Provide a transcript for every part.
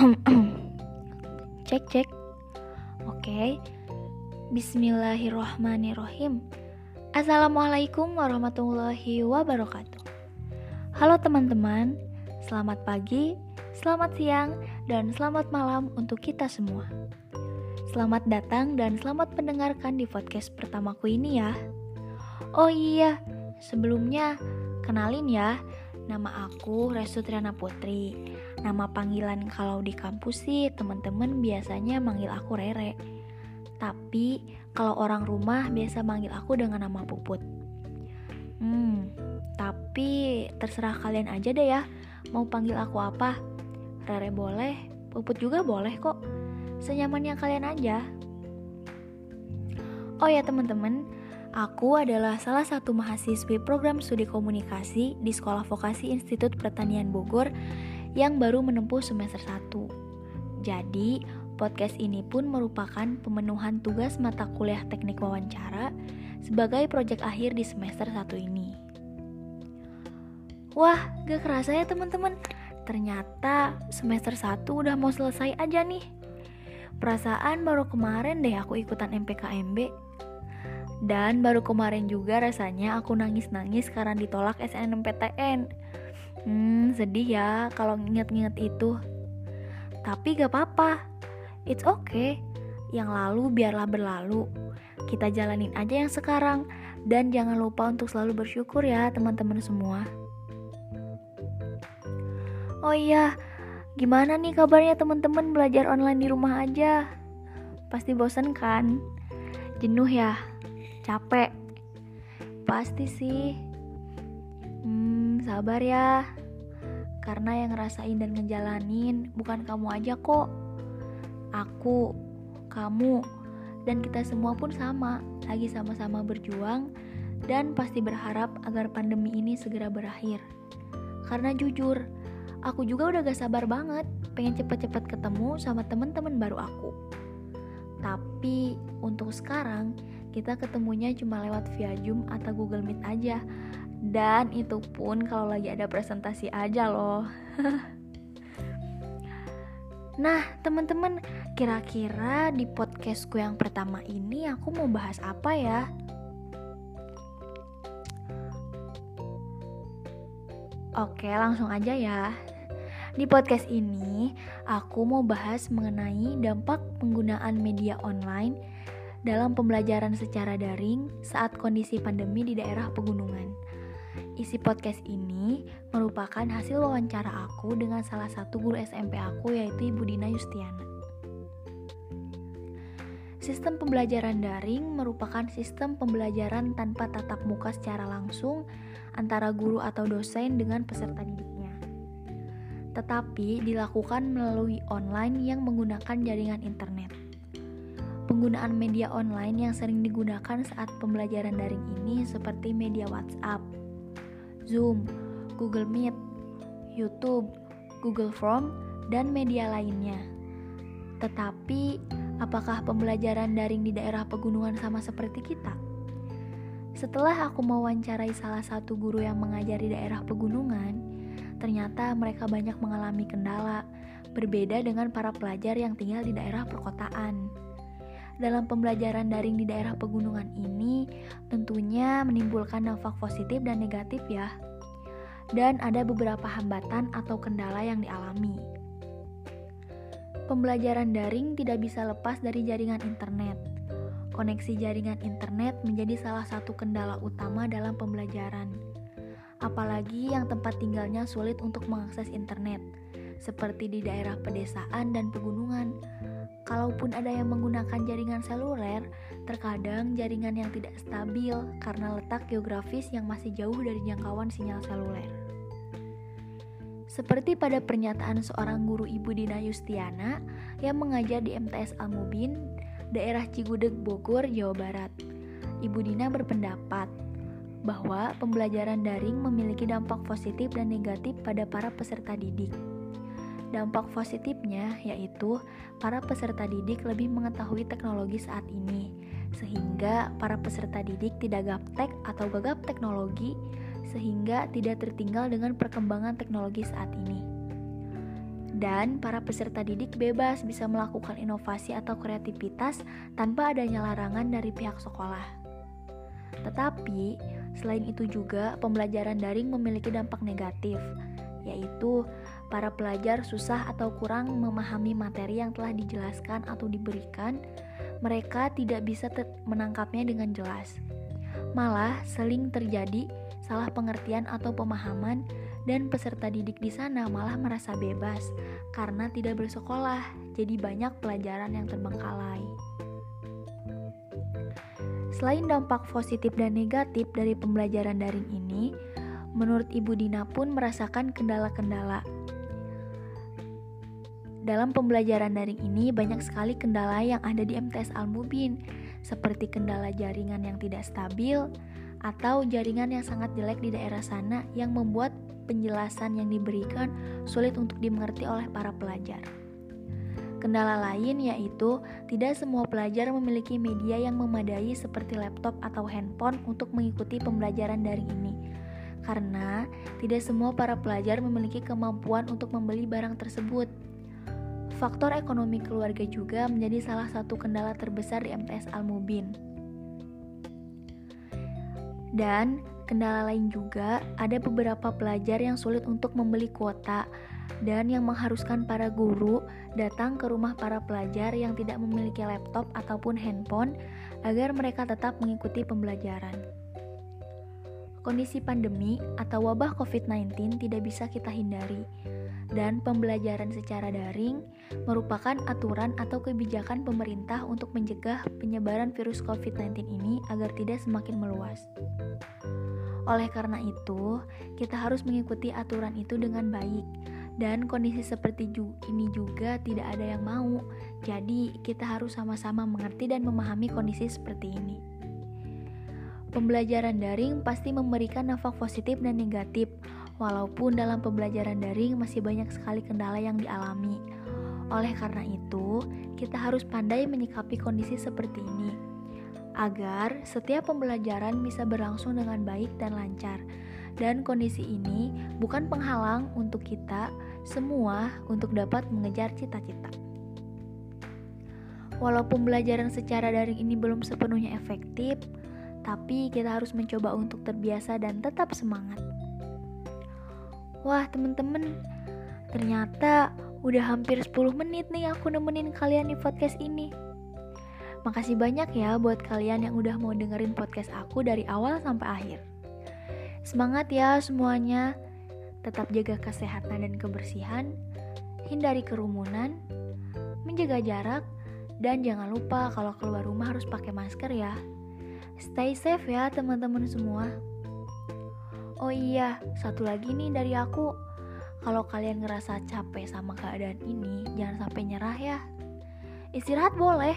cek cek. Oke. Bismillahirrohmanirrohim. Assalamualaikum warahmatullahi wabarakatuh. Halo teman-teman Selamat pagi, selamat siang, dan selamat malam untuk kita semua. Selamat datang dan selamat mendengarkan di podcast pertamaku ini ya. Oh iya, sebelumnya kenalin ya Nama aku Resutriana Putri Nama panggilan kalau di kampus sih teman-teman biasanya manggil aku Rere tapi kalau orang rumah biasa manggil aku dengan nama Puput. Hmm, tapi terserah kalian aja deh ya. Mau panggil aku apa? Rere boleh, Puput juga boleh kok. Senyamannya kalian aja. Oh ya teman-teman, aku adalah salah satu mahasiswi program studi komunikasi di Sekolah Vokasi Institut Pertanian Bogor yang baru menempuh semester 1. Jadi, Podcast ini pun merupakan pemenuhan tugas mata kuliah teknik wawancara sebagai proyek akhir di semester 1 ini. Wah, gak kerasa ya teman-teman. Ternyata semester 1 udah mau selesai aja nih. Perasaan baru kemarin deh aku ikutan MPKMB. Dan baru kemarin juga rasanya aku nangis-nangis karena ditolak SNMPTN. Hmm, sedih ya kalau nginget-nginget itu. Tapi gak apa-apa, It's okay, yang lalu biarlah berlalu. Kita jalanin aja yang sekarang, dan jangan lupa untuk selalu bersyukur ya teman-teman semua. Oh iya, gimana nih kabarnya teman-teman belajar online di rumah aja? Pasti bosan kan? Jenuh ya? Capek? Pasti sih. Hmm, sabar ya. Karena yang ngerasain dan ngejalanin bukan kamu aja kok aku, kamu, dan kita semua pun sama, lagi sama-sama berjuang dan pasti berharap agar pandemi ini segera berakhir. Karena jujur, aku juga udah gak sabar banget pengen cepet-cepet ketemu sama temen-temen baru aku. Tapi untuk sekarang, kita ketemunya cuma lewat via Zoom atau Google Meet aja. Dan itu pun kalau lagi ada presentasi aja loh. Nah, teman-teman, kira-kira di podcastku yang pertama ini aku mau bahas apa ya? Oke, langsung aja ya. Di podcast ini, aku mau bahas mengenai dampak penggunaan media online dalam pembelajaran secara daring saat kondisi pandemi di daerah pegunungan. Isi podcast ini merupakan hasil wawancara aku dengan salah satu guru SMP aku yaitu Ibu Dina Yustiana. Sistem pembelajaran daring merupakan sistem pembelajaran tanpa tatap muka secara langsung antara guru atau dosen dengan peserta didiknya. Tetapi dilakukan melalui online yang menggunakan jaringan internet. Penggunaan media online yang sering digunakan saat pembelajaran daring ini seperti media WhatsApp, Zoom, Google Meet, YouTube, Google Form, dan media lainnya. Tetapi, apakah pembelajaran daring di daerah pegunungan sama seperti kita? Setelah aku mewawancarai salah satu guru yang mengajar di daerah pegunungan, ternyata mereka banyak mengalami kendala, berbeda dengan para pelajar yang tinggal di daerah perkotaan dalam pembelajaran daring di daerah pegunungan ini tentunya menimbulkan dampak positif dan negatif ya. Dan ada beberapa hambatan atau kendala yang dialami. Pembelajaran daring tidak bisa lepas dari jaringan internet. Koneksi jaringan internet menjadi salah satu kendala utama dalam pembelajaran. Apalagi yang tempat tinggalnya sulit untuk mengakses internet, seperti di daerah pedesaan dan pegunungan Kalaupun ada yang menggunakan jaringan seluler, terkadang jaringan yang tidak stabil karena letak geografis yang masih jauh dari jangkauan sinyal seluler. Seperti pada pernyataan seorang guru Ibu Dina Yustiana yang mengajar di MTS Al-Mubin, daerah Cigudeg, Bogor, Jawa Barat. Ibu Dina berpendapat bahwa pembelajaran daring memiliki dampak positif dan negatif pada para peserta didik. Dampak positifnya yaitu para peserta didik lebih mengetahui teknologi saat ini, sehingga para peserta didik tidak gaptek atau gagap teknologi, sehingga tidak tertinggal dengan perkembangan teknologi saat ini. dan para peserta didik bebas bisa melakukan inovasi atau kreativitas tanpa adanya larangan dari pihak sekolah. Tetapi, selain itu juga pembelajaran daring memiliki dampak negatif, yaitu para pelajar susah atau kurang memahami materi yang telah dijelaskan atau diberikan, mereka tidak bisa menangkapnya dengan jelas. Malah, sering terjadi salah pengertian atau pemahaman dan peserta didik di sana malah merasa bebas karena tidak bersekolah, jadi banyak pelajaran yang terbengkalai. Selain dampak positif dan negatif dari pembelajaran daring ini, menurut Ibu Dina pun merasakan kendala-kendala. Dalam pembelajaran daring ini banyak sekali kendala yang ada di MTS Al-Mubin, seperti kendala jaringan yang tidak stabil, atau jaringan yang sangat jelek di daerah sana yang membuat penjelasan yang diberikan sulit untuk dimengerti oleh para pelajar. Kendala lain yaitu tidak semua pelajar memiliki media yang memadai seperti laptop atau handphone untuk mengikuti pembelajaran daring ini. Karena tidak semua para pelajar memiliki kemampuan untuk membeli barang tersebut. Faktor ekonomi keluarga juga menjadi salah satu kendala terbesar di MTS Al-Mubin. Dan kendala lain juga ada beberapa pelajar yang sulit untuk membeli kuota dan yang mengharuskan para guru datang ke rumah para pelajar yang tidak memiliki laptop ataupun handphone agar mereka tetap mengikuti pembelajaran. Kondisi pandemi atau wabah COVID-19 tidak bisa kita hindari, dan pembelajaran secara daring merupakan aturan atau kebijakan pemerintah untuk mencegah penyebaran virus COVID-19 ini agar tidak semakin meluas. Oleh karena itu, kita harus mengikuti aturan itu dengan baik, dan kondisi seperti ini juga tidak ada yang mau. Jadi, kita harus sama-sama mengerti dan memahami kondisi seperti ini. Pembelajaran daring pasti memberikan nafas positif dan negatif, walaupun dalam pembelajaran daring masih banyak sekali kendala yang dialami. Oleh karena itu, kita harus pandai menyikapi kondisi seperti ini, agar setiap pembelajaran bisa berlangsung dengan baik dan lancar. Dan kondisi ini bukan penghalang untuk kita semua untuk dapat mengejar cita-cita. Walaupun pembelajaran secara daring ini belum sepenuhnya efektif, tapi kita harus mencoba untuk terbiasa dan tetap semangat. Wah, temen-temen, ternyata udah hampir 10 menit nih aku nemenin kalian di podcast ini. Makasih banyak ya buat kalian yang udah mau dengerin podcast aku dari awal sampai akhir. Semangat ya semuanya. Tetap jaga kesehatan dan kebersihan, hindari kerumunan, menjaga jarak, dan jangan lupa kalau keluar rumah harus pakai masker ya. Stay safe ya teman-teman semua. Oh iya, satu lagi nih dari aku. Kalau kalian ngerasa capek sama keadaan ini, jangan sampai nyerah ya. Istirahat boleh,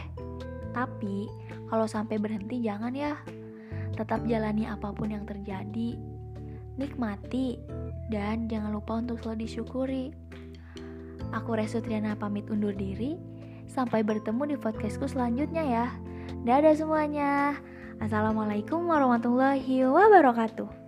tapi kalau sampai berhenti jangan ya. Tetap jalani apa pun yang terjadi. Nikmati dan jangan lupa untuk selalu disyukuri. Aku Resutriana pamit undur diri. Sampai bertemu di podcastku selanjutnya ya. Dadah semuanya. Assalamualaikum warahmatullahi wabarakatuh.